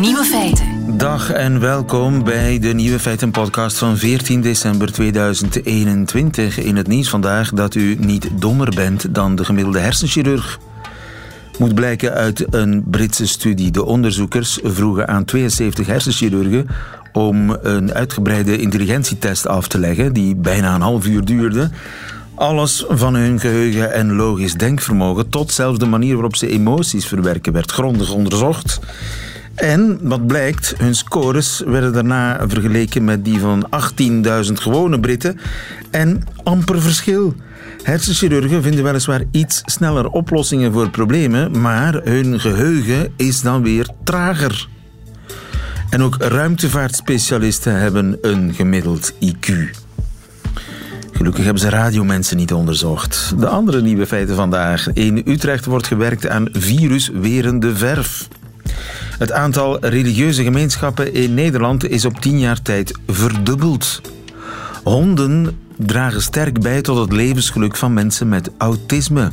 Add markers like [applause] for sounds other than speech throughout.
Nieuwe feiten. Dag en welkom bij de Nieuwe Feiten podcast van 14 december 2021. In het nieuws vandaag dat u niet dommer bent dan de gemiddelde hersenchirurg. Moet blijken uit een Britse studie. De onderzoekers vroegen aan 72 hersenchirurgen om een uitgebreide intelligentietest af te leggen, die bijna een half uur duurde. Alles van hun geheugen en logisch denkvermogen, tot zelfs de manier waarop ze emoties verwerken, werd grondig onderzocht. En wat blijkt, hun scores werden daarna vergeleken met die van 18.000 gewone Britten. En amper verschil. Hersenchirurgen vinden weliswaar iets sneller oplossingen voor problemen, maar hun geheugen is dan weer trager. En ook ruimtevaartspecialisten hebben een gemiddeld IQ. Gelukkig hebben ze radiomensen niet onderzocht. De andere nieuwe feiten vandaag. In Utrecht wordt gewerkt aan viruswerende verf. Het aantal religieuze gemeenschappen in Nederland is op tien jaar tijd verdubbeld. Honden dragen sterk bij tot het levensgeluk van mensen met autisme.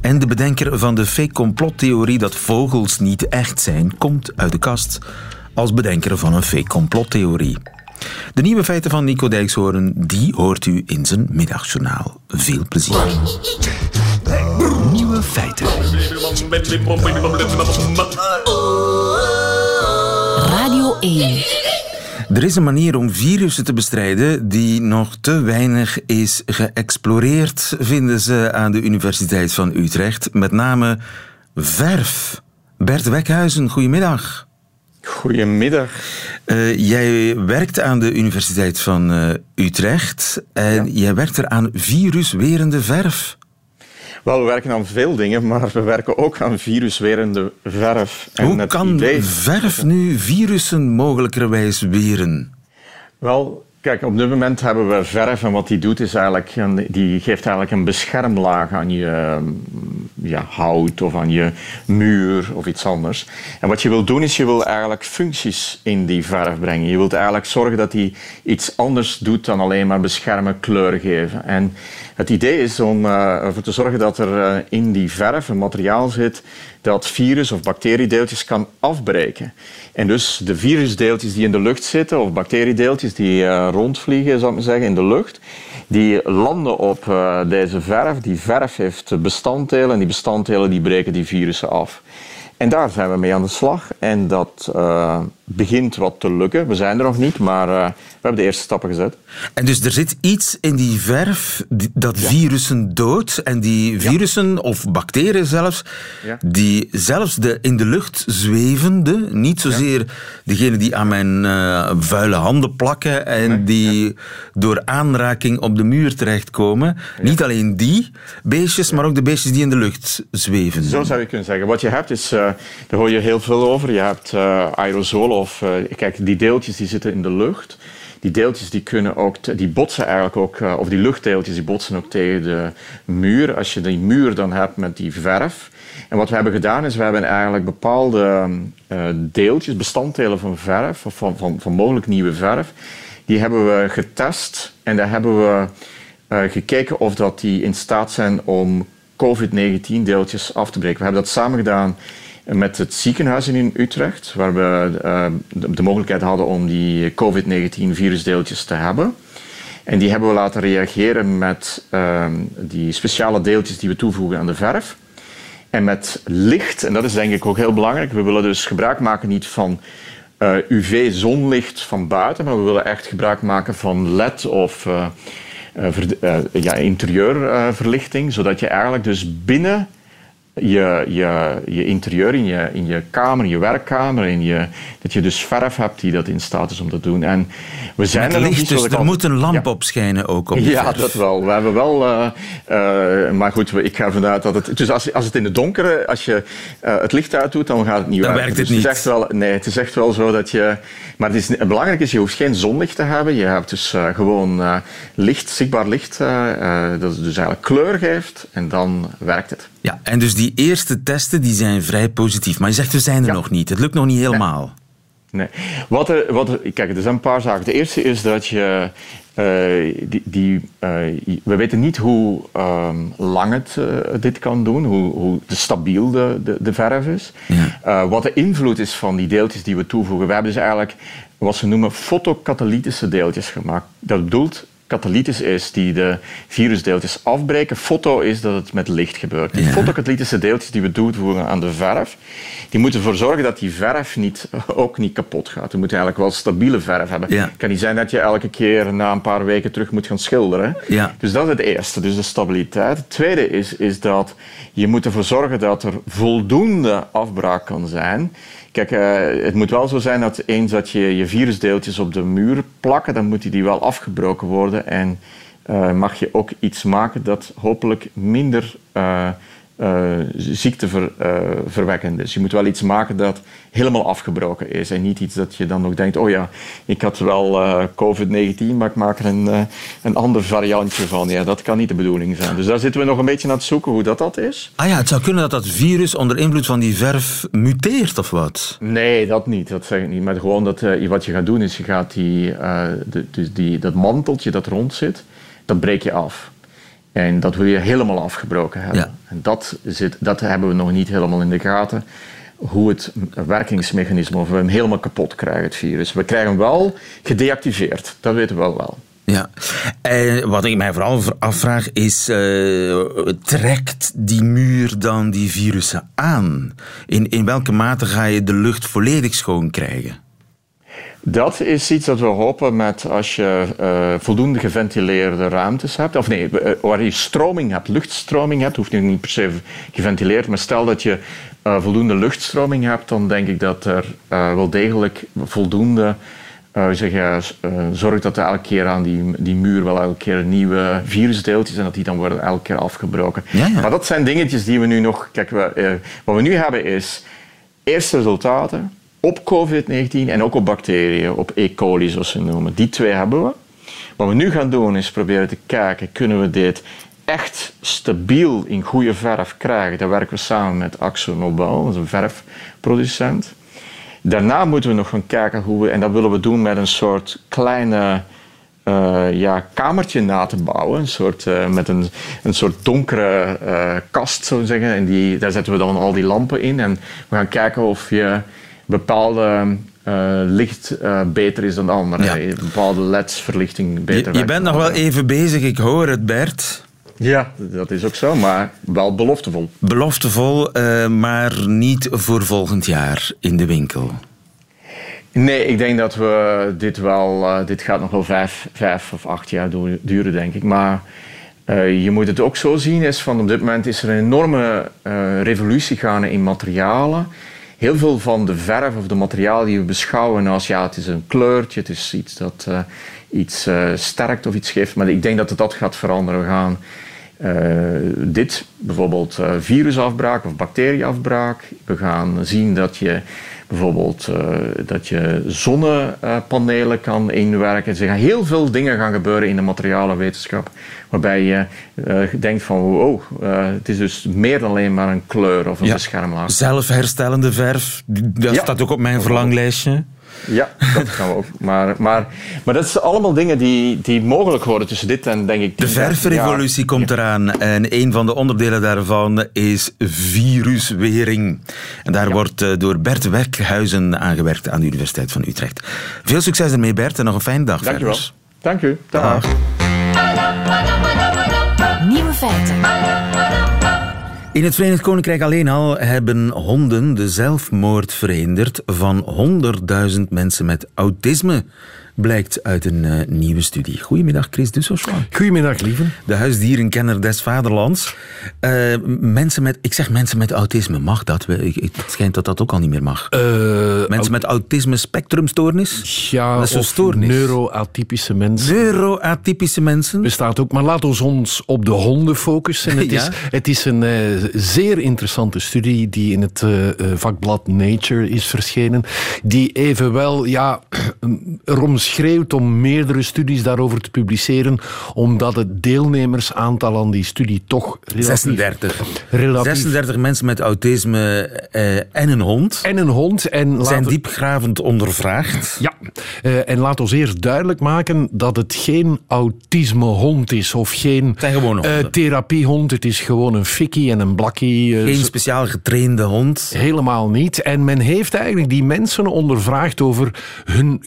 En de bedenker van de fake complottheorie dat vogels niet echt zijn, komt uit de kast als bedenker van een fake complottheorie. De nieuwe feiten van Nico Dijkshoorn, die hoort u in zijn middagjournaal. Veel plezier. Nieuwe feiten. Radio 1. Er is een manier om virussen te bestrijden die nog te weinig is geëxploreerd, vinden ze aan de Universiteit van Utrecht. Met name verf. Bert Wekhuizen, goedemiddag. Goedemiddag. Uh, jij werkt aan de Universiteit van uh, Utrecht en ja. jij werkt er aan viruswerende verf. Wel, we werken aan veel dingen, maar we werken ook aan viruswerende verf. En Hoe kan idee... verf nu virussen mogelijkerwijs weren? Wel, Kijk, op dit moment hebben we verf en wat die doet is eigenlijk, die geeft eigenlijk een beschermlaag aan je ja, hout of aan je muur of iets anders. En wat je wil doen is je wil eigenlijk functies in die verf brengen. Je wilt eigenlijk zorgen dat die iets anders doet dan alleen maar beschermen, kleur geven. En het idee is om uh, ervoor te zorgen dat er uh, in die verf een materiaal zit dat virus- of bacteriedeeltjes kan afbreken. En dus de virusdeeltjes die in de lucht zitten, of bacteriedeeltjes die uh, rondvliegen, zou ik maar zeggen, in de lucht, die landen op uh, deze verf. Die verf heeft bestanddelen en die bestanddelen die breken die virussen af. En daar zijn we mee aan de slag. En dat uh, begint wat te lukken. We zijn er nog niet, maar uh, we hebben de eerste stappen gezet. En dus er zit iets in die verf dat ja. virussen doodt. En die virussen, ja. of bacteriën zelfs, ja. die zelfs de in de lucht zwevende, niet zozeer degene die aan mijn uh, vuile handen plakken en nee. die door aanraking op de muur terechtkomen. Niet alleen die beestjes, maar ook de beestjes die in de lucht zweven. Zo zou je kunnen zeggen. Wat je hebt is, daar hoor je heel veel over. Je hebt aerosolen of uh, kijk, die deeltjes die zitten in de lucht. Die deeltjes die kunnen ook, die botsen eigenlijk ook, uh, of die luchtdeeltjes die botsen ook tegen de muur. Als je die muur dan hebt met die verf. En wat we hebben gedaan is, we hebben eigenlijk bepaalde uh, deeltjes, bestanddelen van verf, of van, van, van mogelijk nieuwe verf, die hebben we getest en daar hebben we gekeken of dat die in staat zijn om COVID-19 deeltjes af te breken. We hebben dat samen gedaan met het ziekenhuis in Utrecht, waar we uh, de, mogelijkheid hadden om die COVID-19 virusdeeltjes te hebben. En die hebben we laten reageren met uh, die speciale deeltjes die we toevoegen aan de verf. En met licht, en dat is denk ik ook heel belangrijk. We willen dus gebruik maken niet van uh, UV-zonlicht van buiten, maar we willen echt gebruik maken van LED of ja, interieurverlichting, zodat je eigenlijk dus binnen je, je, je interieur, in je, in je kamer, in je werkkamer, in je, dat je dus verf hebt die dat in staat is om te doen. En we zijn er licht, dus er al... moet een lamp ja. op schijnen ook op Ja, verf. dat wel. We hebben wel, uh, uh, maar goed, ik ga ervan uit dat het, dus als, als het in de donkere, als je uh, het licht uitdoet, dan gaat het niet dan werken. werkt het dus niet. Het is echt wel, nee, het is echt wel zo dat je, maar het is, belangrijk is, je hoeft geen zonlicht te hebben. Je hebt dus gewoon licht, zichtbaar licht, dat dus eigenlijk kleur geeft en dan werkt het. Ja, en dus die eerste testen die zijn vrij positief. Maar je zegt, we zijn er ja. nog niet. Het lukt nog niet helemaal. Nee. Wat er, wat er, kijk, er zijn een paar zaken. De eerste is dat je. Uh, die, die uh, we weten niet hoe um, lang het uh, dit kan doen, hoe, hoe stabiel de, de, de verf is. Ja. wat de invloed is van die deeltjes die we toevoegen. We hebben dus eigenlijk wat ze noemen fotokatalytische deeltjes gemaakt. Dat bedoelt katalytisch is die de virusdeeltjes afbreken. Foto is dat het met licht gebeurt. Die fotokatalytische deeltjes die we toevoegen aan de verf, die moeten ervoor zorgen dat die verf niet, [laughs] ook niet kapot gaat. We moeten eigenlijk wel stabiele verf hebben. Het kan niet zijn dat je elke keer na een paar weken terug moet gaan schilderen. Ja. Dus dat is het eerste, dus de stabiliteit. Het tweede is, is dat je moet ervoor zorgen dat er voldoende afbraak kan zijn Kijk, uh, het moet wel zo zijn dat eens dat je je virusdeeltjes op de muur plakken, dan moeten die wel afgebroken worden. En uh, mag je ook iets maken dat hopelijk minder uh, uh, ziekteverwekkend is. Je moet wel iets maken dat helemaal afgebroken is en niet iets dat je dan nog denkt, oh ja, ik had wel uh, COVID-19, maar ik maak er een, uh, een ander variantje van. Ja, dat kan niet de bedoeling zijn. Dus daar zitten we nog een beetje aan het zoeken hoe dat dat is. Ah ja, het zou kunnen dat dat virus onder invloed van die verf muteert of wat? Nee, dat niet. Dat zeg ik niet. Maar gewoon dat, wat je gaat doen is, je gaat die, de, dus die, dat manteltje dat rond zit, dat breek je af. En dat wil je helemaal afgebroken hebben. Ja. En dat, zit, dat hebben we nog niet helemaal in de gaten. Hoe het werkingsmechanisme, of we hem helemaal kapot krijgen, het virus. We krijgen hem wel gedeactiveerd, dat weten we wel wel. Ja, en wat ik mij vooral afvraag is, uh, trekt die muur dan die virussen aan? In, in welke mate ga je de lucht volledig schoon krijgen? Dat is iets dat we hopen met als je uh, voldoende geventileerde ruimtes hebt. Of nee, uh, waar je stroming hebt, luchtstroming hebt, hoeft nu niet per se geventileerd, maar stel dat je uh, voldoende luchtstroming hebt, dan denk ik dat er wel degelijk voldoende zeg je, zorgt dat er elke keer aan die, die muur wel elke keer nieuwe virusdeeltjes en dat die dan worden elke keer afgebroken. Ja, ja. Maar dat zijn dingetjes die we nu nog. Kijk, we, wat we nu hebben is eerste resultaten op COVID-19 en ook op bacteriën, op E. coli zoals ze noemen. Die twee hebben we. Wat we nu gaan doen is proberen te kijken, kunnen we dit echt stabiel in goede verf krijgen? Daar werken we samen met Axo Nobel, dat is een verfproducent. Daarna moeten we nog gaan kijken hoe we, en dat willen we doen met een soort kleine uh, ja, kamertje na te bouwen. Een soort, uh, met een, een soort donkere uh, kast, zo zeggen. En die, daar zetten we dan al die lampen in. En we gaan kijken of je bepaalde uh, licht uh, beter is dan andere. Ja. Bepaalde LEDs-verlichting beter Je, je bent nog wel even bezig, ik hoor het, Bert. Ja, dat is ook zo, maar wel beloftevol. Beloftevol, uh, maar niet voor volgend jaar in de winkel. Nee, ik denk dat we dit wel... dit gaat nog wel vijf, vijf of acht jaar duren, denk ik. Maar je moet het ook zo zien, is van op dit moment is er een enorme revolutie gaande in materialen heel veel van de verf of de materiaal die we beschouwen als ja, het is een kleurtje, het is iets dat uh, iets uh, sterkt of iets geeft. Maar ik denk dat het dat gaat veranderen. We gaan uh, dit, bijvoorbeeld virusafbraak of bacterieafbraak. We gaan zien dat je bijvoorbeeld dat je zonnepanelen kan inwerken. Er gaan heel veel dingen gaan gebeuren in de materialenwetenschap. Waarbij je uh, denkt van wow, uh, het is dus meer dan alleen maar een kleur of een ja. beschermlaag. Zelfherstellende verf, dat ja. staat ook op mijn verlanglijstje. Ja, dat gaan we ook. [laughs] Maar, maar, maar dat zijn allemaal dingen die, die mogelijk worden tussen dit en denk ik... De verfrevolutie ja. komt eraan en een van de onderdelen daarvan is viruswering. En daar wordt uh, door Bert Werkhuizen aangewerkt aan de Universiteit van Utrecht. Veel succes ermee Bert en nog een fijne dag. Dank je wel. Dank u. Dag. dag. Nieuwe feiten. In het Verenigd Koninkrijk alleen al hebben honden de zelfmoord verhinderd van 100.000 mensen met autisme. Blijkt uit een uh, nieuwe studie. Goedemiddag, Chris Dussochois. Goedemiddag, lieve. De huisdierenkenner des vaderlands. Uh, mensen met, ik zeg mensen met autisme, mag dat? Het schijnt dat dat ook al niet meer mag. Uh, mensen met autisme spectrumstoornis? Ja, dat is een stoornis. neuroatypische mensen. Neuroatypische mensen? Bestaat ook, maar laten we ons op de honden focussen. Het, [laughs] Ja? is, het is een zeer interessante studie die in het vakblad Nature is verschenen. Die evenwel, ja, [clears throat] erom schreeuwt om meerdere studies daarover te publiceren, omdat het deelnemersaantal aan die studie toch relatief... 36. relatief 36 mensen met autisme eh, en een hond en een hond. En zijn diepgravend ondervraagd. Ja, eh, en laat ons eerst duidelijk maken dat het geen autismehond is of geen eh, therapiehond. Het is gewoon een fikkie en een blakkie. Geen speciaal getrainde hond. Helemaal niet. En men heeft eigenlijk die mensen ondervraagd over hun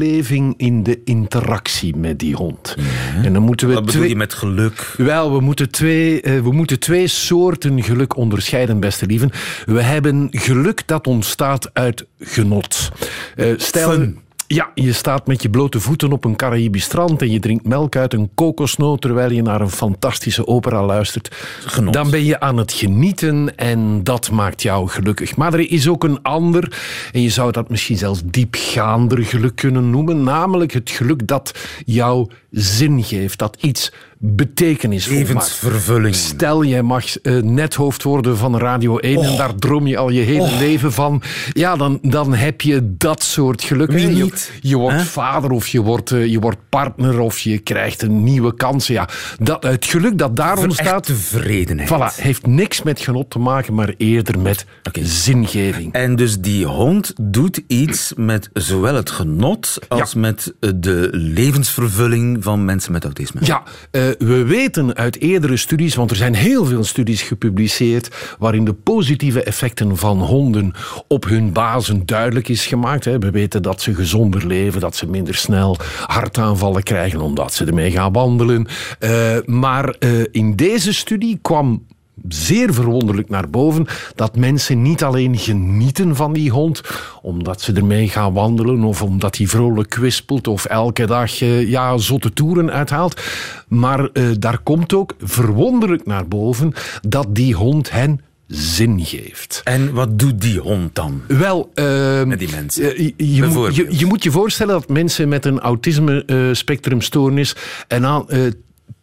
geluksbeleving in de interactie met die hond. En dan moeten we Wat bedoel twee... je met geluk? Wel, we moeten, twee, eh, we moeten twee soorten geluk onderscheiden, beste lieven. We hebben geluk dat ontstaat uit genot. Eh, stel, Fun. Ja, je staat met je blote voeten op een Caribisch strand en je drinkt melk uit een kokosnoot terwijl je naar een fantastische opera luistert. Genot. Dan ben je aan het genieten en dat maakt jou gelukkig. Maar er is ook een ander, en je zou dat misschien zelfs diepgaander geluk kunnen noemen, namelijk het geluk dat jou zin geeft, dat iets betekenisvol maakt. Levensvervulling. Stel, jij mag eh, net hoofd worden van Radio 1 Oh. en daar droom je al je hele leven van. Ja, dan, dan heb je dat soort geluk. Je-? Je, wordt vader of je wordt, eh, je wordt partner of je krijgt een nieuwe kans. Ja, dat, het geluk dat daar ontstaat, tevredenheid. voilà, heeft niks met genot te maken, maar eerder met zingeving. En dus die hond doet iets met zowel het genot als met de levensvervulling van mensen met autisme. Ja, eh, we weten uit eerdere studies, want er zijn heel veel studies gepubliceerd waarin de positieve effecten van honden op hun bazen duidelijk is gemaakt. hè. We weten dat ze gezonder leven, dat ze minder snel hartaanvallen krijgen omdat ze ermee gaan wandelen. Eh, maar eh, in deze studie kwam zeer verwonderlijk naar boven dat mensen niet alleen genieten van die hond omdat ze ermee gaan wandelen of omdat hij vrolijk kwispelt of elke dag eh, ja, zotte toeren uithaalt. Maar eh, daar komt ook verwonderlijk naar boven dat die hond hen zin geeft. En wat doet die hond dan? Wel, ehm, Met die mensen, eh, je, je, moet, je, bijvoorbeeld. je moet je voorstellen dat mensen met een autisme-spectrumstoornis een aan-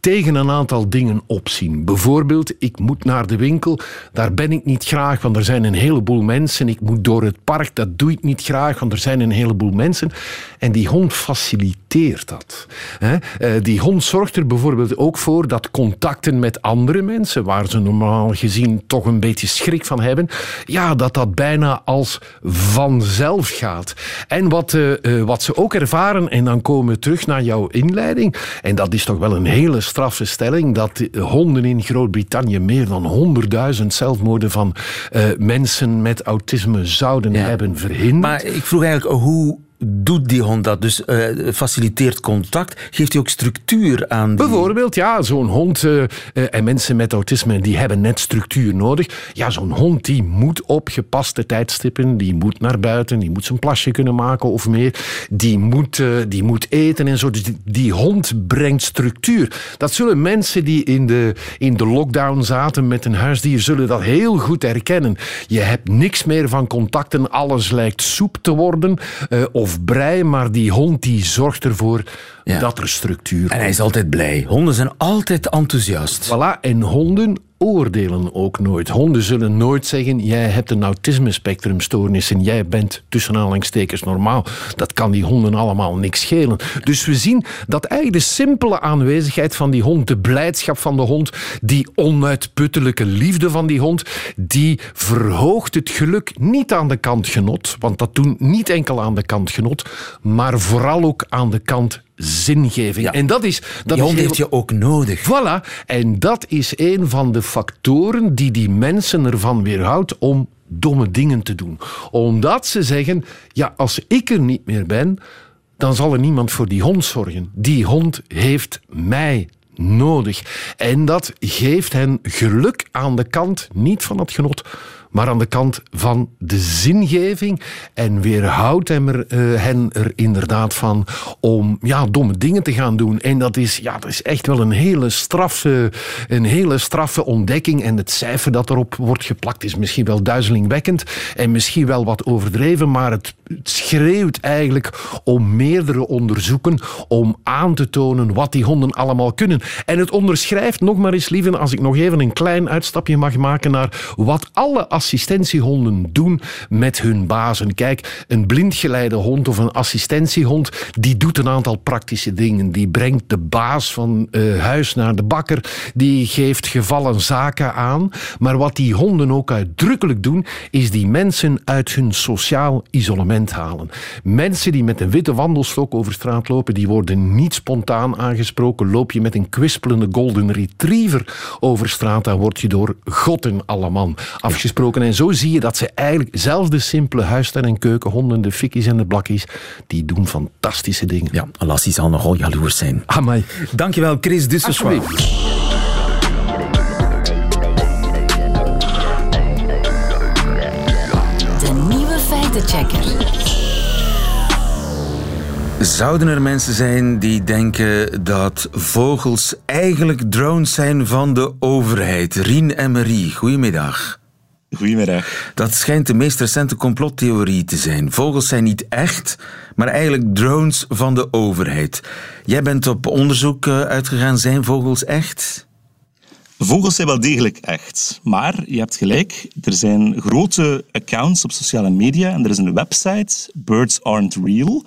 tegen een aantal dingen opzien. Bijvoorbeeld, ik moet naar de winkel, daar ben ik niet graag, want er zijn een heleboel mensen. Ik moet door het park, dat doe ik niet graag, want er zijn een heleboel mensen. En die hond faciliteert dat. Eh, Die hond zorgt er bijvoorbeeld ook voor dat contacten met andere mensen, waar ze normaal gezien toch een beetje schrik van hebben, ja, dat dat bijna als vanzelf gaat. En wat, eh, eh, wat ze ook ervaren, en dan komen we terug naar jouw inleiding, en dat is toch wel een hele straffe stelling, dat de honden in Groot-Brittannië meer dan 100.000 zelfmoorden van eh, mensen met autisme zouden Ja. hebben verhinderd. Maar ik vroeg eigenlijk, hoe doet die hond dat? Dus eh, faciliteert contact, geeft hij ook structuur aan. Bijvoorbeeld, ja, zo'n hond eh, eh, en mensen met autisme die hebben net structuur nodig. Ja, zo'n hond die moet op gepaste tijdstippen, die moet naar buiten, die moet zijn plasje kunnen maken of meer. Die moet, die moet eten en zo. Dus die, hond brengt structuur. Dat zullen mensen die in de, in de lockdown zaten met een huisdier, zullen dat heel goed herkennen. Je hebt niks meer van contacten, alles lijkt soep te worden eh, of brei, maar die hond die zorgt ervoor Ja. dat er structuur En hij is altijd blij. Honden zijn altijd enthousiast. Voilà, en honden oordelen ook nooit. Honden zullen nooit zeggen: jij hebt een autisme-spectrumstoornis en jij bent tussen aanhalingstekens normaal. Dat kan die honden allemaal niks schelen. Dus we zien dat eigenlijk de simpele aanwezigheid van die hond, de blijdschap van de hond, die onuitputtelijke liefde van die hond, die verhoogt het geluk niet aan de kant genot, want dat doen niet enkel aan de kant genot, maar vooral ook aan de kant zingeving. Ja. En dat is dat Die is hond heel- heeft je ook nodig. Voilà. En dat is een van de factoren die die mensen ervan weerhoudt om domme dingen te doen. Omdat ze zeggen, ja, als ik er niet meer ben, dan zal er niemand voor die hond zorgen. Die hond heeft mij nodig. En dat geeft hen geluk aan de kant, niet van het genot, maar aan de kant van de zingeving. En weerhoudt hem er, eh, hen er inderdaad van om ja, domme dingen te gaan doen. En dat is, ja, dat is echt wel een hele, straffe, een hele straffe ontdekking. En het cijfer dat erop wordt geplakt is misschien wel duizelingwekkend en misschien wel wat overdreven, maar het, schreeuwt eigenlijk om meerdere onderzoeken om aan te tonen wat die honden allemaal kunnen. En het onderschrijft nog maar eens, lieve, als ik nog even een klein uitstapje mag maken naar wat alle assistentiehonden doen met hun bazen. Kijk, een blindgeleide hond of een assistentiehond, die doet een aantal praktische dingen. Die brengt de baas van uh, huis naar de bakker, die geeft gevallen zaken aan. Maar wat die honden ook uitdrukkelijk doen, is die mensen uit hun sociaal isolement halen. Mensen die met een witte wandelstok over straat lopen, die worden niet spontaan aangesproken. Loop je met een kwispelende golden retriever over straat, dan word je door God en alle man afgesproken. En zo zie je dat ze eigenlijk, zelfs de simpele huistuin- en keukenhonden, de fikkies en de blakkies, die doen fantastische dingen. Ja, Lassie zal nogal jaloers zijn. Amai. Dankjewel, Chris Dusserswaard. De nieuwe feitenchecker. Zouden er mensen zijn die denken dat vogels eigenlijk drones zijn van de overheid? Rien en Marie, goedemiddag. Goedemiddag. Dat schijnt de meest recente complottheorie te zijn. Vogels zijn niet echt, maar eigenlijk drones van de overheid. Jij bent op onderzoek eh, uitgegaan. Zijn vogels echt? Vogels zijn wel degelijk echt. Maar je hebt gelijk, er zijn grote accounts op sociale media en er is een website, Birds Aren't Real.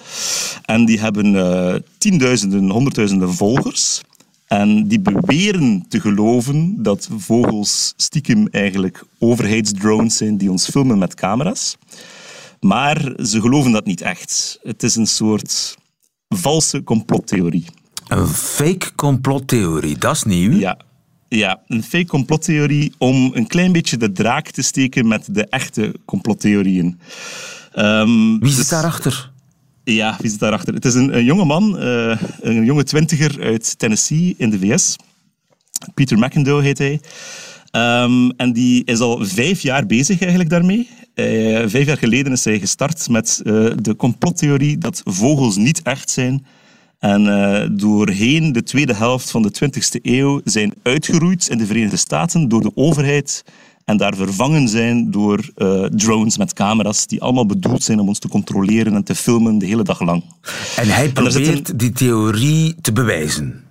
En die hebben uh, tienduizenden, honderdduizenden volgers. En die beweren te geloven dat vogels stiekem eigenlijk overheidsdrones zijn die ons filmen met camera's. Maar ze geloven dat niet echt. Het is een soort valse complottheorie. Een fake complottheorie, dat is nieuw. Ja, ja, een fake complottheorie om een klein beetje de draak te steken met de echte complottheorieën. Um, Wie zit dus, daarachter? Ja, wie zit daarachter? Het is een, jonge man, uh, een jonge twintiger uit Tennessee in de VS. Peter McIndoe heet hij. Um, en die is al vijf jaar bezig eigenlijk daarmee. Uh, vijf jaar geleden is hij gestart met uh, de complottheorie dat vogels niet echt zijn en doorheen de tweede helft van de 20e eeuw zijn uitgeroeid in de Verenigde Staten door de overheid en daar vervangen zijn door uh, drones met camera's die allemaal bedoeld zijn om ons te controleren en te filmen de hele dag lang. En hij probeert een... die theorie te bewijzen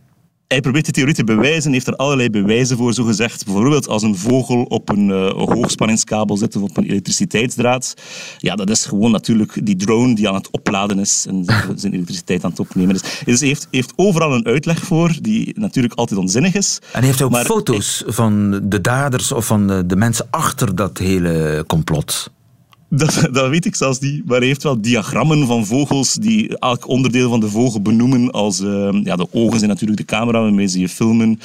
hij probeert de theorie te bewijzen, heeft er allerlei bewijzen voor, zo gezegd. Bijvoorbeeld als een vogel op een uh, hoogspanningskabel zit of op een elektriciteitsdraad. Ja, dat is gewoon natuurlijk die drone die aan het opladen is en [laughs] zijn elektriciteit aan het opnemen is. Dus hij heeft, heeft overal een uitleg voor, die natuurlijk altijd onzinnig is. En hij heeft ook foto's van de daders of van de mensen achter dat hele complot. Dat, dat, weet ik zelfs niet. Maar hij heeft wel diagrammen van vogels die elk onderdeel van de vogel benoemen. Als, uh, ja, de ogen zijn natuurlijk de camera waarmee ze je filmen.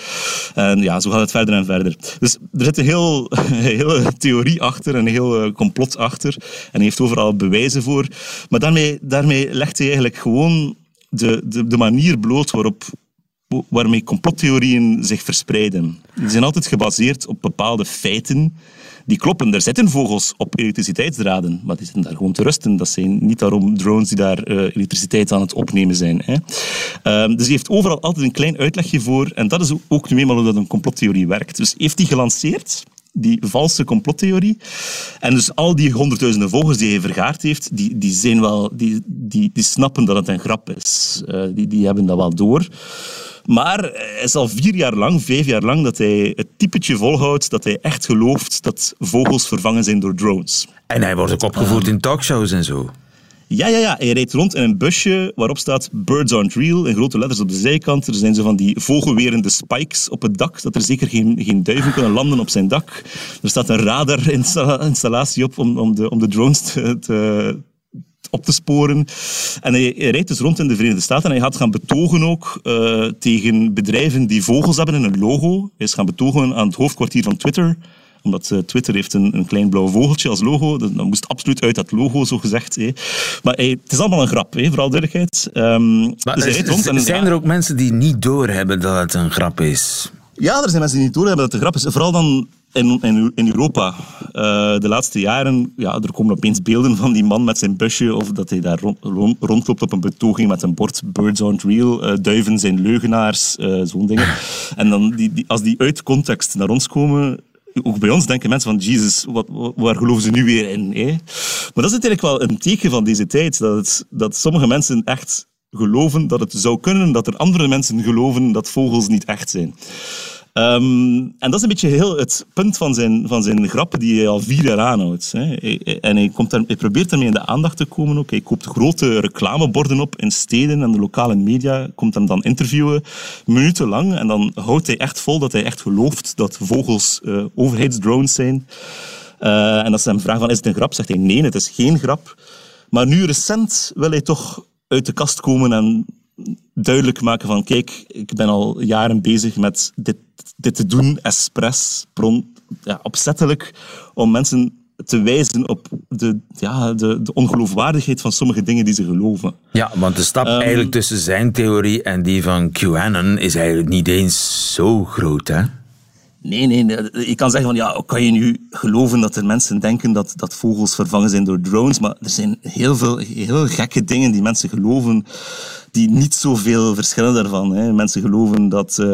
En ja, zo gaat het verder en verder. Dus er zit een, heel, [laughs] hele theorie achter, een heel uh, complot achter. En hij heeft overal bewijzen voor. Maar daarmee, daarmee legt hij eigenlijk gewoon de, de, de manier bloot waarop waarmee complottheorieën zich verspreiden. Die zijn altijd gebaseerd op bepaalde feiten die kloppen. Er zitten vogels op elektriciteitsdraden, maar die zitten daar gewoon te rusten. Dat zijn niet daarom drones die daar uh, elektriciteit aan het opnemen zijn. Hè. Um, dus hij heeft overal altijd een klein uitlegje voor. En dat is ook nu eenmaal hoe dat een complottheorie werkt. Dus heeft hij gelanceerd die valse complottheorie. En dus al die honderdduizenden vogels die hij vergaard heeft, die, die, zijn wel, die, die, die snappen dat het een grap is. Uh, die, die hebben dat wel door. Maar het is al vier jaar lang, vijf jaar lang, dat hij het typetje volhoudt dat hij echt gelooft dat vogels vervangen zijn door drones. En hij wordt ook opgevoerd in talkshows en zo. Ja, ja, ja. Hij rijdt rond in een busje waarop staat Birds aren't real in grote letters op de zijkant. Er zijn zo van die vogelwerende spikes op het dak, dat er zeker geen, geen duiven kunnen landen op zijn dak. Er staat een radarinstallatie op om, om, de, om de drones te, te op te sporen. En hij, rijdt dus rond in de Verenigde Staten en hij gaat gaan betogen ook uh, tegen bedrijven die vogels hebben in een logo. Hij is gaan betogen aan het hoofdkwartier van Twitter omdat uh, Twitter heeft een, een klein blauw vogeltje als logo. Dat, dat moest absoluut uit dat logo, zo gezegd. Hé. Maar het is allemaal een grap, hé, vooral duidelijkheid. Um, maar, dus rond en, zijn er ook mensen die niet doorhebben dat het een grap is? Ja, er zijn mensen die niet doorhebben dat het een grap is. Vooral dan in, in, Europa. Uh, de laatste jaren, ja, er komen opeens beelden van die man met zijn busje of dat hij daar rond, rondloopt op een betoging met een bord Birds aren't real, uh, duiven zijn leugenaars, uh, zo'n dingen. En dan die, die, als die uit context naar ons komen, ook bij ons denken mensen van, Jesus, wat, waar geloven ze nu weer in? Hè? Maar dat is natuurlijk wel een teken van deze tijd, dat, het, dat sommige mensen echt geloven dat het zou kunnen, dat er andere mensen geloven dat vogels niet echt zijn. Ehm, en dat is een beetje heel het punt van zijn, van zijn grappen die hij al vier jaar aanhoudt. Hè. En hij, komt hij probeert ermee in de aandacht te komen ook. Hij koopt grote reclameborden op in steden en de lokale media komt hem dan interviewen, minutenlang. En dan houdt hij echt vol dat hij echt gelooft dat vogels uh, overheidsdrones zijn. Uh, en als ze hem vragen van, is het een grap? Zegt hij, nee, het is geen grap. Maar nu recent wil hij toch uit de kast komen en duidelijk maken van kijk, ik ben al jaren bezig met dit, dit te doen, expres, ja, opzettelijk, om mensen te wijzen op de, ja, de, de ongeloofwaardigheid van sommige dingen die ze geloven. Ja, want de stap um, eigenlijk tussen zijn theorie en die van QAnon is eigenlijk niet eens zo groot, hè? Nee, nee, nee. Je kan zeggen van ja, kan je nu geloven dat er mensen denken dat, dat vogels vervangen zijn door drones? Maar er zijn heel veel heel gekke dingen die mensen geloven die niet zoveel verschillen daarvan. Hè. Mensen geloven dat uh,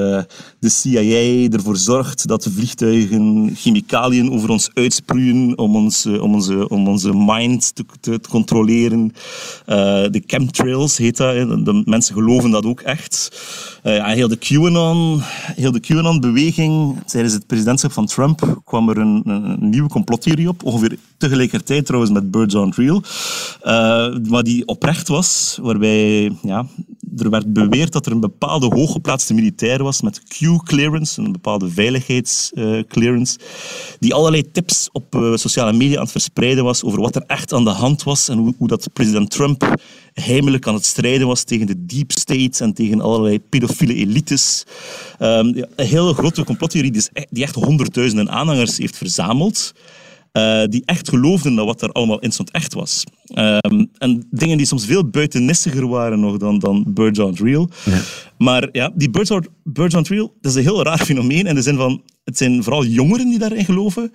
de CIA ervoor zorgt dat vliegtuigen chemicaliën over ons uitsproeien om, ons, uh, om, onze, om onze mind te, te, controleren. Uh, de chemtrails heet dat. Hè. De mensen geloven dat ook echt. heel de QAnon, heel de QAnon-beweging tijdens het presidentschap van Trump kwam er een, een, nieuwe complottheorie op. Ongeveer tegelijkertijd trouwens met Birds on Real. maar die oprecht was, waarbij ja, er werd beweerd dat er een bepaalde hooggeplaatste militair was met Q-clearance, een bepaalde veiligheidsclearance, die allerlei tips op eh, sociale media aan het verspreiden was over wat er echt aan de hand was en hoe, dat president Trump heimelijk aan het strijden was tegen de deep state en tegen allerlei pedofiele elites. Um, een hele grote complottheorie die, die echt honderdduizenden aanhangers heeft verzameld. Uh, die echt geloofden dat wat er allemaal in stond echt was. Um, en dingen die soms veel buitennissiger waren nog dan, dan Birds Aren't Real. Ja. Maar ja, die Birds Birds Aren't Real, dat is een heel raar fenomeen in de zin van, het zijn vooral jongeren die daarin geloven.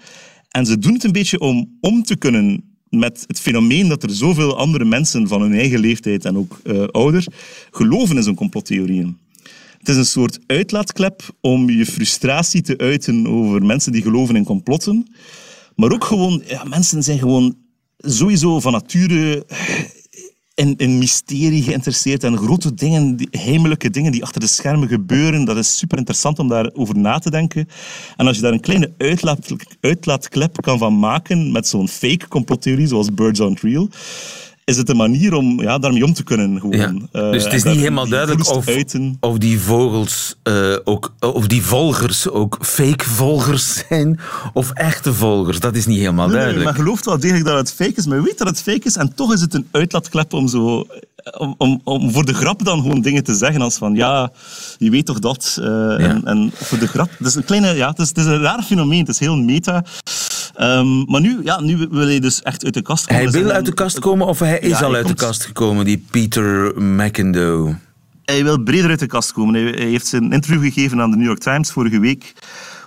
En ze doen het een beetje om om te kunnen met het fenomeen dat er zoveel andere mensen van hun eigen leeftijd en ook uh, ouder geloven in zo'n complottheorieën. Het is een soort uitlaatklep om je frustratie te uiten over mensen die geloven in complotten. Maar ook gewoon, ja, mensen zijn gewoon sowieso van nature in, in mysterie geïnteresseerd en grote dingen, die, heimelijke dingen die achter de schermen gebeuren. Dat is super interessant om daarover na te denken. En als je daar een kleine uitlaat, uitlaatklep kan van maken met zo'n fake complottheorie zoals Birds Aren't Real is het een manier om ja, daarmee om te kunnen. Gewoon. Ja. Uh, dus het is niet helemaal duidelijk of, of die vogels uh, ook, of die volgers ook fake volgers zijn of echte volgers. Dat is niet helemaal nee, duidelijk. Nee, maar gelooft wel degelijk dat het fake is, maar weet dat het fake is en toch is het een uitlaatklep om zo om, om, om, voor de grap dan gewoon dingen te zeggen als van ja, je weet toch dat. Uh, ja. en, en, voor de grap. Het is een kleine, ja, het is, het is een raar fenomeen. Het is heel meta. Um, maar nu, ja, nu wil hij dus echt uit de kast komen. Hij wil uit de kast komen of hij is ja, al hij uit komt... de kast gekomen, die Peter McIndoe? Hij wil breder uit de kast komen. Hij, hij heeft zijn interview gegeven aan de New York Times vorige week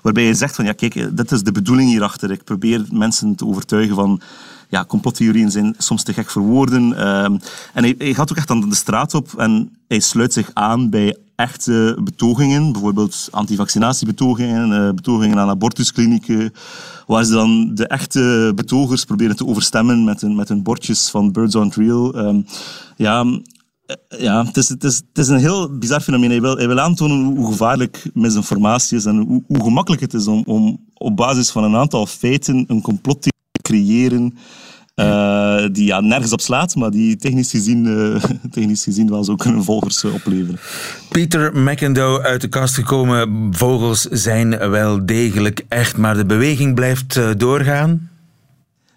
waarbij hij zegt van ja kijk, dit is de bedoeling hierachter. Ik probeer mensen te overtuigen van ja, complottheorieën zijn soms te gek voor woorden. Um, en hij, hij, gaat ook echt aan de straat op en hij sluit zich aan bij echte betogingen, bijvoorbeeld antivaccinatiebetogingen, uh, betogingen aan abortusklinieken, waar ze dan de echte betogers proberen te overstemmen met hun, met hun bordjes van Birds on Real. Um, ja, eh, ja, het is, het, is, het is een heel bizar fenomeen. Hij wil, hij wil aantonen hoe gevaarlijk misinformatie is en hoe, hoe gemakkelijk het is om, om op basis van een aantal feiten een complot te creëren uh, die ja, nergens op slaat, maar die technisch gezien, uh, [laughs] technisch gezien wel zo kunnen volgers uh, opleveren. Peter McIndoe uit de kast gekomen. Vogels zijn wel degelijk echt, maar de beweging blijft doorgaan.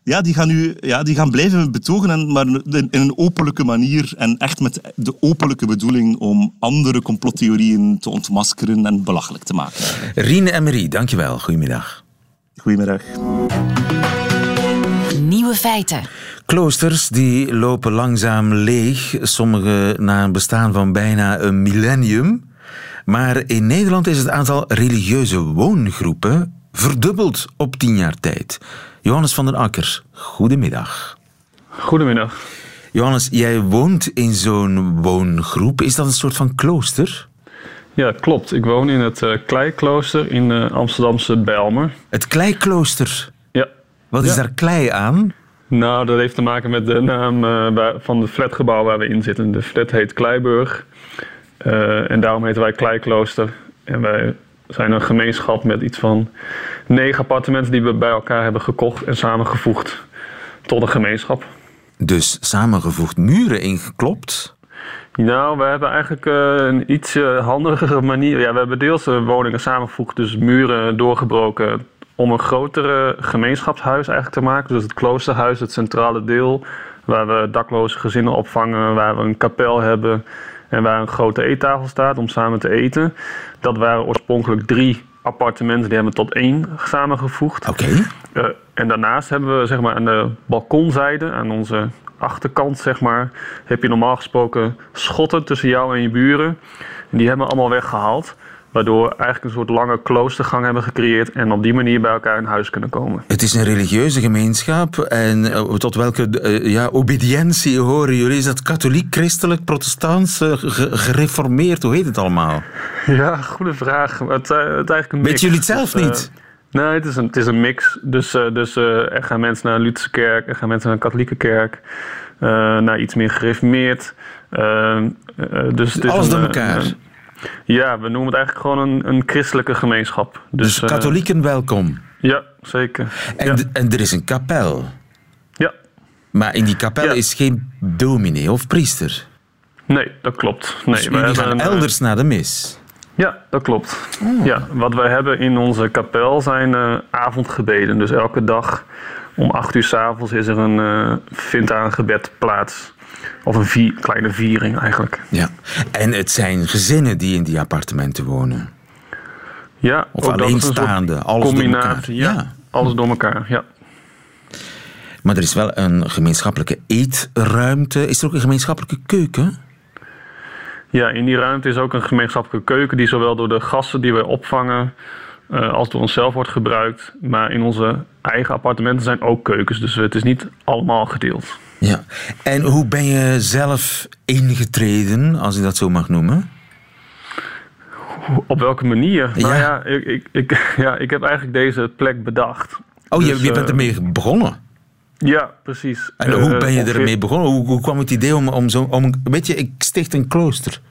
Ja, die gaan, nu, ja, die gaan blijven betogen, en, maar in een openlijke manier en echt met de openlijke bedoeling om andere complottheorieën te ontmaskeren en belachelijk te maken. Rien Emery, dankjewel. Goedemiddag. Goedemiddag. Nieuwe feiten. Kloosters die lopen langzaam leeg, sommige na een bestaan van bijna een millennium. Maar in Nederland is het aantal religieuze woongroepen verdubbeld op tien jaar tijd. Johannes van den Akker, goedemiddag. Goedemiddag. Johannes, jij woont in zo'n woongroep. Is dat een soort van klooster? Ja, klopt. Ik woon in het uh, Kleiklooster in uh, Amsterdamse Bijlmer. Het Kleiklooster? Ja. Wat is daar klei aan? Nou, dat heeft te maken met de naam uh, van het flatgebouw waar we in zitten. De flat heet Kleiburg. en daarom heten wij Kleiklooster. En wij zijn een gemeenschap met iets van negen appartementen die we bij elkaar hebben gekocht en samengevoegd tot een gemeenschap. Dus samengevoegd muren ingeklopt. Nou, we hebben eigenlijk eh, een iets eh, handigere manier. Ja, we hebben deels eh, woningen samengevoegd, dus muren doorgebroken om een grotere gemeenschapshuis eigenlijk te maken. Dus het kloosterhuis, het centrale deel, waar we dakloze gezinnen opvangen, waar we een kapel hebben en waar een grote eettafel staat om samen te eten. Dat waren oorspronkelijk drie appartementen, die hebben we tot één samengevoegd. Oké. Eh, en daarnaast hebben we zeg maar, aan de balkonzijde, aan onze achterkant, zeg maar, heb je normaal gesproken schotten tussen jou en je buren. En die hebben we allemaal weggehaald. Waardoor we eigenlijk een soort lange kloostergang hebben gecreëerd en op die manier bij elkaar in huis kunnen komen. Het is een religieuze gemeenschap. En eh, tot welke eh, ja, obedientie horen jullie? Is dat katholiek, christelijk, protestants, eh, ge- gereformeerd? Hoe heet het allemaal? Ja, goede vraag. Het, het is eigenlijk een mix. Weet jullie het zelf Dus, niet? nee, het is een, het is een mix. Dus, dus er gaan mensen naar een Lutherse kerk, er gaan mensen naar een katholieke kerk, naar iets meer gereformeerd. Dus Alles door elkaar. een- ja, we noemen het eigenlijk gewoon een, een christelijke gemeenschap. Dus, Dus eh, katholieken welkom. ja, zeker. En, ja. en er is een kapel. ja, Maar in die kapel Ja. is geen dominee of priester. nee, dat klopt. Nee, Dus we gaan een, eh, elders naar de mis. Ja, dat klopt. Oh. Ja, wat wij hebben in onze kapel zijn eh, avondgebeden. Dus elke dag om acht uur s'avonds is er een, eh, vindt daar een gebed plaats. Of een vier, kleine viering eigenlijk. Ja. En het zijn gezinnen die in die appartementen wonen. Ja, Of alleenstaande, alles door elkaar. Ja. alles door elkaar. Ja. Maar er is wel een gemeenschappelijke eetruimte. Is er ook een gemeenschappelijke keuken? ja, in die ruimte is ook een gemeenschappelijke keuken die zowel door de gasten die wij opvangen eh, als door onszelf wordt gebruikt. Maar in onze eigen appartementen zijn ook keukens. Dus het is niet allemaal gedeeld. Ja. En hoe ben je zelf ingetreden, als ik dat zo mag noemen? Op welke manier? Nou Ja. ja, ik, ik, ik, [laughs] ja, ik heb eigenlijk deze plek bedacht. Oh, je, Dus, je bent eh, ermee begonnen. Ja, precies. En Eh, hoe ben je ermee begonnen? Hoe, hoe kwam het idee om, om zo... Om, weet je, ik sticht een klooster.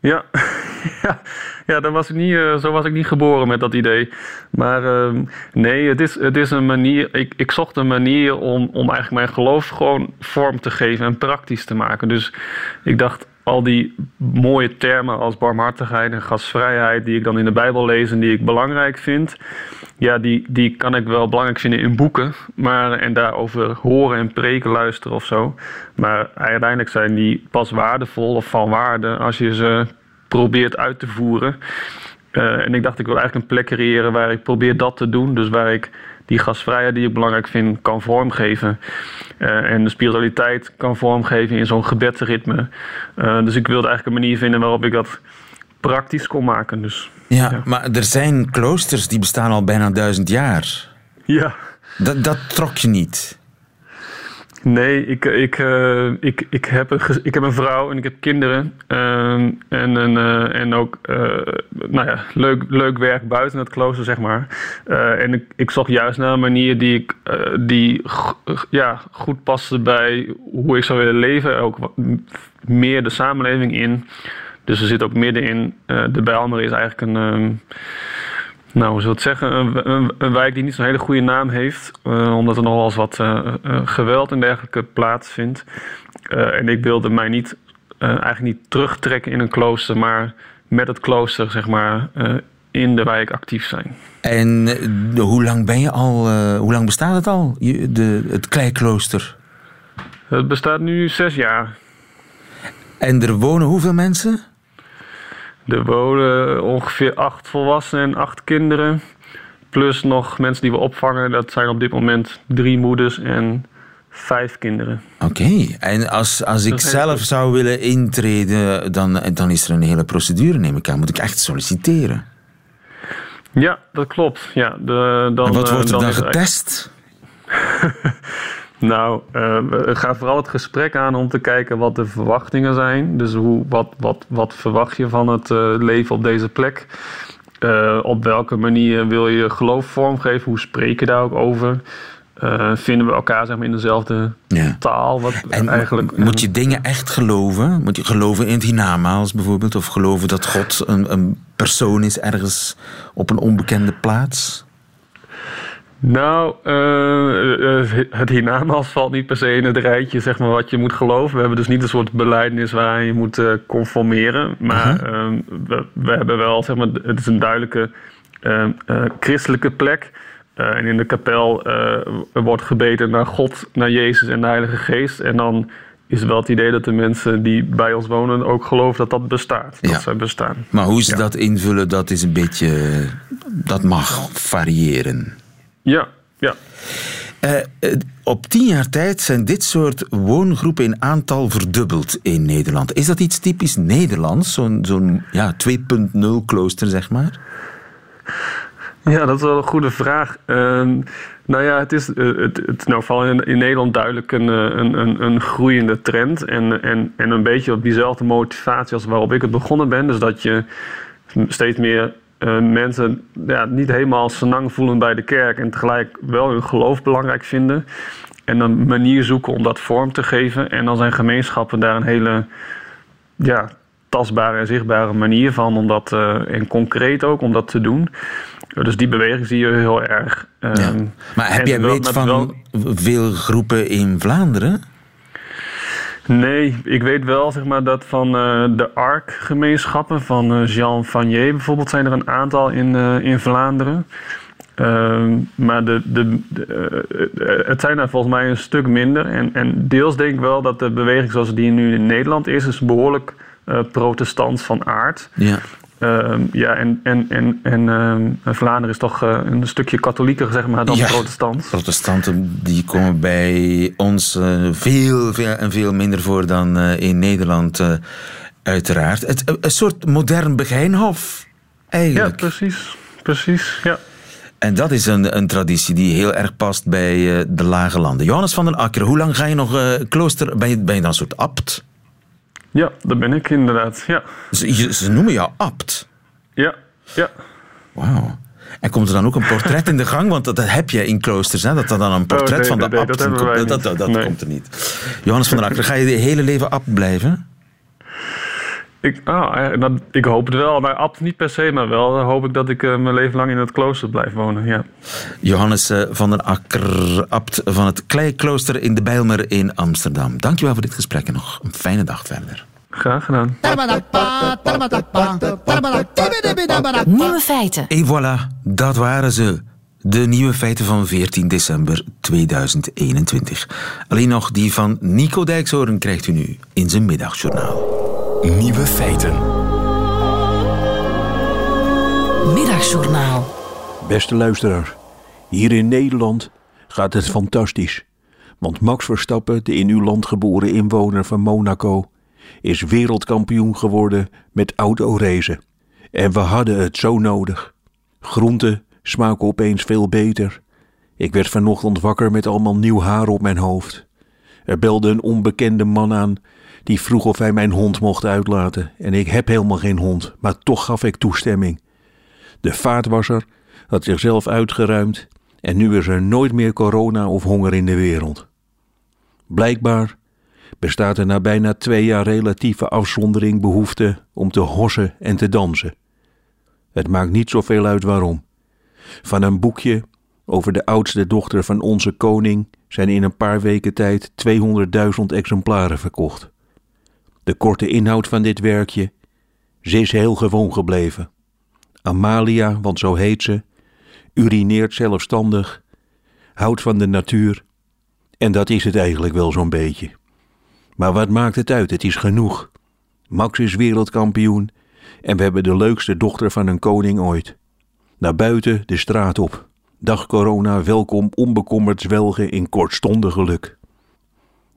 [laughs] Ja, ja, daar was ik niet, eh, zo was ik niet geboren met dat idee. Maar ehm, nee, het is, het is een manier. Ik, ik zocht een manier om, om eigenlijk mijn geloof gewoon vorm te geven en praktisch te maken. Dus ik dacht, al die mooie termen als barmhartigheid en gastvrijheid, die ik dan in de Bijbel lees en die ik belangrijk vind. Ja, die, die kan ik wel belangrijk vinden in boeken. Maar, en daarover horen en preken luisteren of zo. Maar uiteindelijk zijn die pas waardevol of van waarde als je ze probeert uit te voeren. Eh, en ik dacht, ik wil eigenlijk een plek creëren waar ik probeer dat te doen. Dus waar ik die gastvrijheid die ik belangrijk vind, kan vormgeven. Eh, en de spiritualiteit kan vormgeven in zo'n gebedsritme. Eh, dus ik wilde eigenlijk een manier vinden waarop ik dat praktisch kon maken. Dus Ja, Ja. maar er zijn kloosters die bestaan al bijna duizend jaar. ja. Dat, dat trok je niet. Nee, ik, ik, eh, ik, ik, heb een, ik heb een vrouw en ik heb kinderen. Ehm, en, een, eh, en ook eh, nou ja, leuk, leuk werk buiten het klooster, zeg maar. En ik, ik zocht juist naar een manier die, ik, die ja, goed paste bij hoe ik zou willen leven. Ook meer de samenleving in. Dus we zitten ook midden in. eh, de Bijlmer is eigenlijk een... ehm, nou, hoe zou het zeggen? Een, een, een wijk die niet zo'n hele goede naam heeft. eh, omdat er nog wel eens wat eh, geweld en dergelijke plaatsvindt. En ik wilde mij niet, eigenlijk niet terugtrekken in een klooster. Maar met het klooster, zeg maar, in de wijk actief zijn. En hoe lang ben je al... hoe lang bestaat het al, je, de, het kleiklooster? Het bestaat nu zes jaar. En er wonen hoeveel mensen? Er wonen ongeveer acht volwassenen en acht kinderen. Plus nog mensen die we opvangen. Dat zijn op dit moment drie moeders en vijf kinderen. Oké, en als, als ik zelf zou willen intreden, dan, dan is er een hele procedure, neem ik aan. Moet ik echt solliciteren? Ja, dat klopt. Ja, de, dan, en wat eh, wordt er dan er- getest? [laughs] Nou, eh, we gaan vooral het gesprek aan om te kijken wat de verwachtingen zijn. Dus hoe, wat, wat, wat verwacht je van het eh, leven op deze plek? Eh, op welke manier wil je geloof vormgeven? Hoe spreek je daar ook over? vinden we elkaar zeg maar, in dezelfde Ja. taal. Wat En eigenlijk, moet je dingen echt geloven? Moet je geloven in het hiernamaals bijvoorbeeld? Of geloven dat God een, een persoon is ergens op een onbekende plaats? Nou, eh, het hiernamaals valt niet per se in het rijtje zeg maar, wat je moet geloven. We hebben dus niet een soort beleidnis waaraan je moet eh, conformeren. Maar ehm, we, we hebben wel, zeg maar, het is een duidelijke ehm, eh, christelijke plek. En in de kapel wordt gebeden naar God, naar Jezus en de Heilige Geest. En dan is wel het idee dat de mensen die bij ons wonen ook geloven dat dat bestaat. Ja. Dat zij bestaan. Maar hoe ze dat invullen, dat is een beetje... Dat mag variëren. Ja, ja. Eh, eh, op tien jaar tijd zijn dit soort woongroepen in aantal verdubbeld in Nederland. Is dat iets typisch Nederlands? Zo'n zo'n ja, 2.0 klooster, zeg maar? Ja, dat is wel een goede vraag. Ehm, nou ja, het is, eh, het, het nou vooral in, in Nederland duidelijk een, een, een, een groeiende trend. En, en, en een beetje op diezelfde motivatie als waarop ik het begonnen ben. Dus dat je steeds meer eh, mensen ja, niet helemaal senang voelen bij de kerk. En tegelijk wel hun geloof belangrijk vinden. En een manier zoeken om dat vorm te geven. En dan zijn gemeenschappen daar een hele ja, tastbare en zichtbare manier van. Om dat, eh, en concreet ook om dat te doen. Dus die beweging zie je heel erg. Ja. Ehm, Maar heb jij weet van veel groepen in Vlaanderen? Nee, ik weet wel zeg maar, dat van eh, de ARC-gemeenschappen, van eh, Jean Vanier bijvoorbeeld, zijn er een aantal in, eh, in Vlaanderen. Ehm, maar de, de, de, het zijn er volgens mij een stuk minder. En, en deels denk ik wel dat de beweging zoals die nu in Nederland is, is behoorlijk eh protestants van aard. Ja. Ehm, ja, en, en, en, en ehm, Vlaanderen is toch eh, een stukje katholieker zeg maar, dan Ja. protestant. Protestanten die komen bij ons eh, veel, veel en veel minder voor dan eh, in Nederland, uiteraard. Het, een soort modern Begijnhof, Ja, eigenlijk. precies. Precies, ja. En dat is een, een traditie die heel erg past bij de lage landen. Johannes van den Akker, hoe lang ga je nog klooster? Ben je, ben je dan een soort abt? Ja, dat ben ik inderdaad. Ja, Ze, je- ze noemen jou abt. ja, ja. Wauw. En komt er dan ook een portret in de gang? Want dat, dat heb je in kloosters, hè? dat er dan een portret Oh, nee, van de nee, nee, abt dat. Dat, dat, komt er niet. Johannes van den Akker, ga je je hele leven abt blijven? Ik, dat, ik hoop het wel, maar abt niet per se, maar wel eh, hoop ik dat ik eh, mijn leven lang in het klooster blijf wonen. Ja. Johannes eh, van den Akker, abt van het Kleiklooster in de Bijlmer in Amsterdam. Dankjewel voor dit gesprek en nog een fijne dag verder. Graag gedaan. Nieuwe feiten. En voilà, dat waren ze. De nieuwe feiten van 14 december 2021. Alleen nog die van Nico Dijkshoorn krijgt u nu in zijn middagjournaal. Nieuwe feiten. Middagjournaal. Beste luisteraars, hier in Nederland gaat het fantastisch. Want Max Verstappen, de in uw land geboren inwoner van Monaco, is wereldkampioen geworden met autoracen. En we hadden het zo nodig. Groenten smaken opeens veel beter. Ik werd vanochtend wakker met allemaal nieuw haar op mijn hoofd. Er belde een onbekende man aan die vroeg of hij mijn hond mocht uitlaten. En ik heb helemaal geen hond, maar toch gaf ik toestemming. De vaatwasser had zichzelf uitgeruimd en nu is er nooit meer corona of honger in de wereld. Blijkbaar bestaat er na bijna twee jaar relatieve afzondering behoefte om te hossen en te dansen. Het maakt niet zoveel uit waarom. Van een boekje over de oudste dochter van onze koning zijn in een paar weken tijd 200.000 exemplaren verkocht. De korte inhoud van dit werkje, ze is heel gewoon gebleven. Amalia, want zo heet ze, urineert zelfstandig, houdt van de natuur. En dat is het eigenlijk wel zo'n beetje. Maar wat maakt het uit? Het is genoeg. Max is wereldkampioen en we hebben de leukste dochter van een koning ooit. Naar buiten de straat op. Dag corona, welkom onbekommerd zwelgen in kortstondig geluk.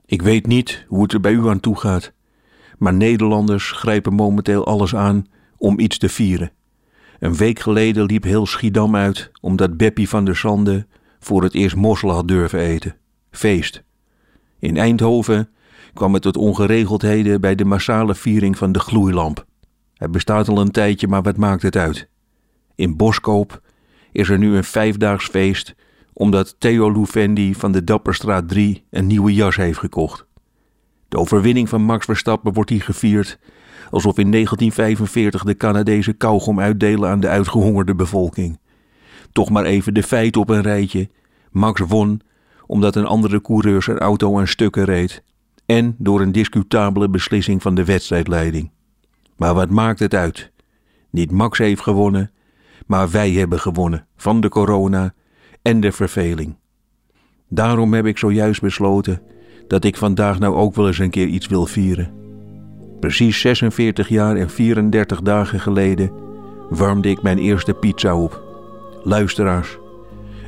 Ik weet niet hoe het er bij u aan toe gaat, maar Nederlanders grijpen momenteel alles aan om iets te vieren. Een week geleden liep heel Schiedam uit omdat Beppie van der Sande voor het eerst mosselen had durven eten. Feest. In Eindhoven kwam het tot ongeregeldheden bij de massale viering van de gloeilamp. Het bestaat al een tijdje, maar wat maakt het uit? In Boskoop is er nu een vijfdaags feest omdat Theo Louvendi van de Dapperstraat 3 een nieuwe jas heeft gekocht. De overwinning van Max Verstappen wordt hier gevierd alsof in 1945 de Canadezen kauwgom uitdelen aan de uitgehongerde bevolking. Toch maar even de feiten op een rijtje. Max won omdat een andere coureur zijn auto aan stukken reed en door een discutabele beslissing van de wedstrijdleiding. Maar wat maakt het uit? Niet Max heeft gewonnen, maar wij hebben gewonnen van de corona en de verveling. Daarom heb ik zojuist besloten dat ik vandaag nou ook wel eens een keer iets wil vieren. Precies 46 jaar en 34 dagen geleden warmde ik mijn eerste pizza op. Luisteraars,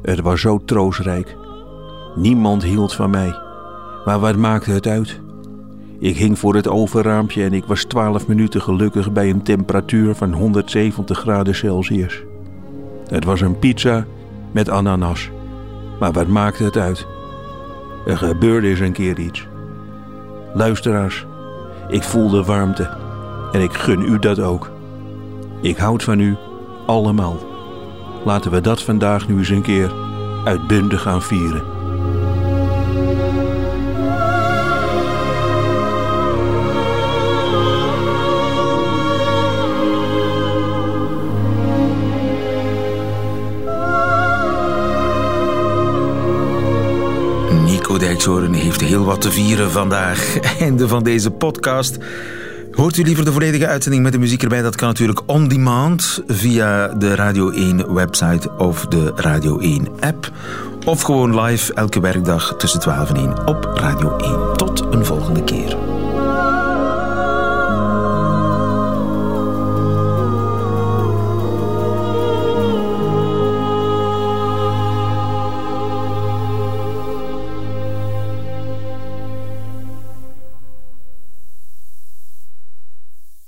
het was zo troostrijk. Niemand hield van mij. Maar wat maakte het uit? Ik hing voor het overraampje en ik was 12 minuten gelukkig bij een temperatuur van 170 graden Celsius. Het was een pizza met ananas. Maar wat maakte het uit? Er gebeurde eens een keer iets. Luisteraars, ik voel de warmte en ik gun u dat ook. Ik houd van u allemaal. Laten we dat vandaag nu eens een keer uitbundig gaan vieren. Dijkshoorn heeft heel wat te vieren vandaag. [laughs] Einde van deze podcast. Hoort u liever de volledige uitzending met de muziek erbij? Dat kan natuurlijk on demand via de Radio 1 website of de Radio 1 app. Of gewoon live elke werkdag tussen 12 en 1 op Radio 1. Tot